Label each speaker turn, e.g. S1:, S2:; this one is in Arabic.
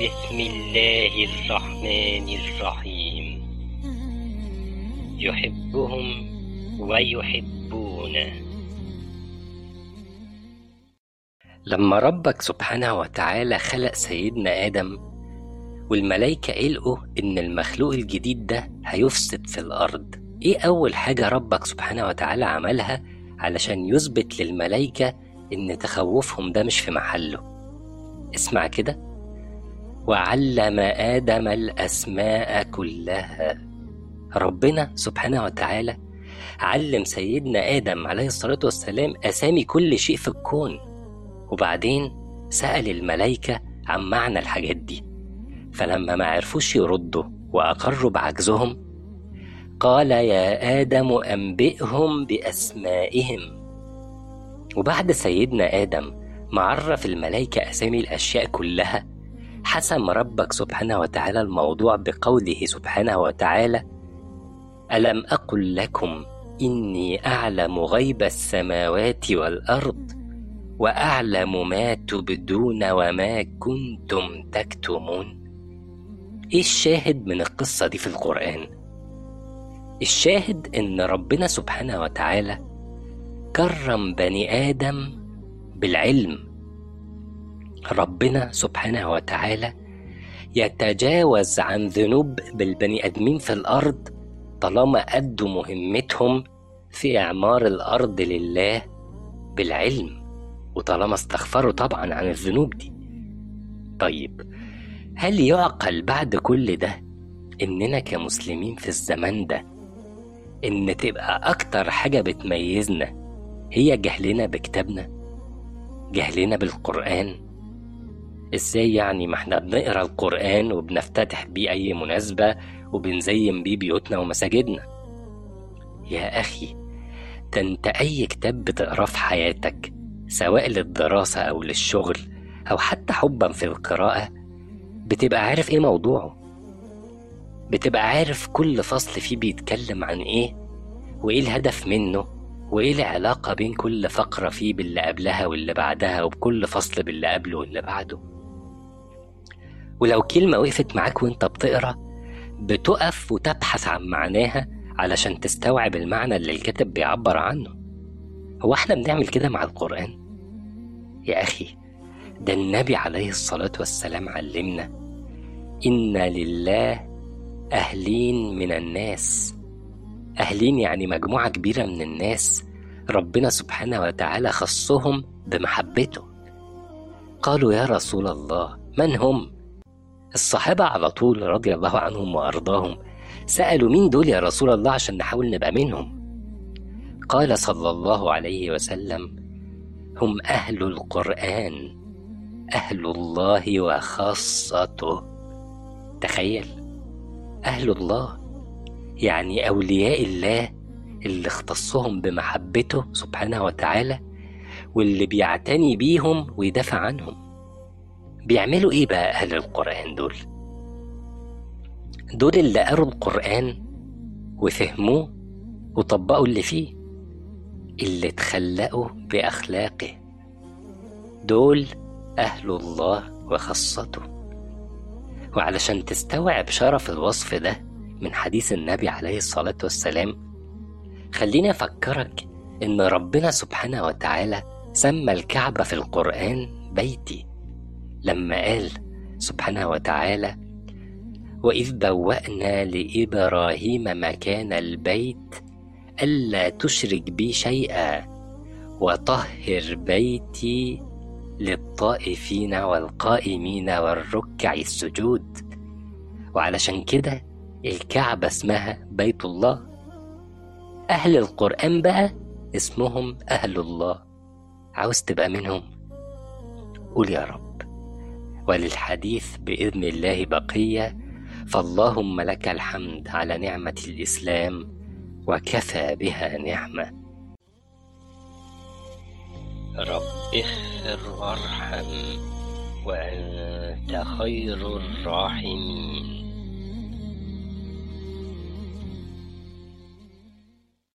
S1: بسم الله الرحمن الرحيم. يحبهم ويحبونه. لما ربك سبحانه وتعالى خلق سيدنا آدم والملايكة قلقوا إن المخلوق الجديد ده هيفسد في الأرض إيه أول حاجة ربك سبحانه وتعالى عملها علشان يثبت للملايكة إن تخوفهم ده مش في محله؟ اسمع كده. وعلم آدم الأسماء كلها. ربنا سبحانه وتعالى علم سيدنا آدم عليه الصلاة والسلام أسامي كل شيء في الكون. وبعدين سأل الملايكة عن معنى الحاجات دي. فلما ما عرفوش يردوا وأقروا بعجزهم قال يا آدم أنبئهم بأسمائهم. وبعد سيدنا آدم ما عرف الملايكة أسامي الأشياء كلها حسم ربك سبحانه وتعالى الموضوع بقوله سبحانه وتعالى ألم أقل لكم إني أعلم غيب السماوات والأرض وأعلم ما تبدون وما كنتم تكتمون إيه الشاهد من القصة دي في القرآن؟ الشاهد إن ربنا سبحانه وتعالى كرم بني آدم بالعلم ربنا سبحانه وتعالى يتجاوز عن ذنوب بالبني آدمين في الأرض طالما أدوا مهمتهم في إعمار الأرض لله بالعلم وطالما استغفروا طبعا عن الذنوب دي. طيب هل يعقل بعد كل ده إننا كمسلمين في الزمان ده إن تبقى أكتر حاجة بتميزنا هي جهلنا بكتابنا جهلنا بالقرآن؟ إزاي يعني ما إحنا بنقرأ القرآن وبنفتتح بيه أي مناسبة وبنزين بيه بيوتنا ومساجدنا؟ يا أخي ده أنت أي كتاب بتقراه في حياتك سواء للدراسة أو للشغل أو حتى حبا في القراءة بتبقى عارف إيه موضوعه؟ بتبقى عارف كل فصل فيه بيتكلم عن إيه؟ وإيه الهدف منه؟ وإيه العلاقة بين كل فقرة فيه باللي قبلها واللي بعدها وبكل فصل باللي قبله واللي بعده؟ ولو كلمة وقفت معاك وانت بتقرأ بتقف وتبحث عن معناها علشان تستوعب المعنى اللي الكاتب بيعبر عنه. هو إحنا بنعمل كده مع القرآن؟ يا أخي ده النبي عليه الصلاة والسلام علمنا إن لله أهلين من الناس. أهلين يعني مجموعة كبيرة من الناس ربنا سبحانه وتعالى خصهم بمحبته. قالوا يا رسول الله من هم؟ الصحابة على طول رضي الله عنهم وأرضاهم سألوا مين دول يا رسول الله عشان نحاول نبقى منهم؟ قال صلى الله عليه وسلم هم أهل القرآن أهل الله وخاصته. تخيل أهل الله يعني أولياء الله اللي اختصهم بمحبته سبحانه وتعالى واللي بيعتني بيهم ويدافع عنهم. بيعملوا إيه بقى أهل القرآن دول؟ دول اللي قروا القرآن وفهموه وطبقوا اللي فيه اللي اتخلقوا بأخلاقه. دول أهل الله وخاصته. وعلشان تستوعب شرف الوصف ده من حديث النبي عليه الصلاة والسلام خليني أفكرك إن ربنا سبحانه وتعالى سمى الكعبة في القرآن بيتي. لما قال سبحانه وتعالى وإذ بوأنا لإبراهيم مكان البيت ألا تشرك بي شيئا وطهر بيتي للطائفين والقائمين والركع السجود وعلشان كده الكعبة اسمها بيت الله. أهل القرآن بقى اسمهم أهل الله. عاوز تبقى منهم؟ قول يا رب. وللحديث بإذن الله بقية فاللهم لك الحمد على نعمة الإسلام وكفى بها نعمة. رب اغفر وارحم وأنت خير الراحمين.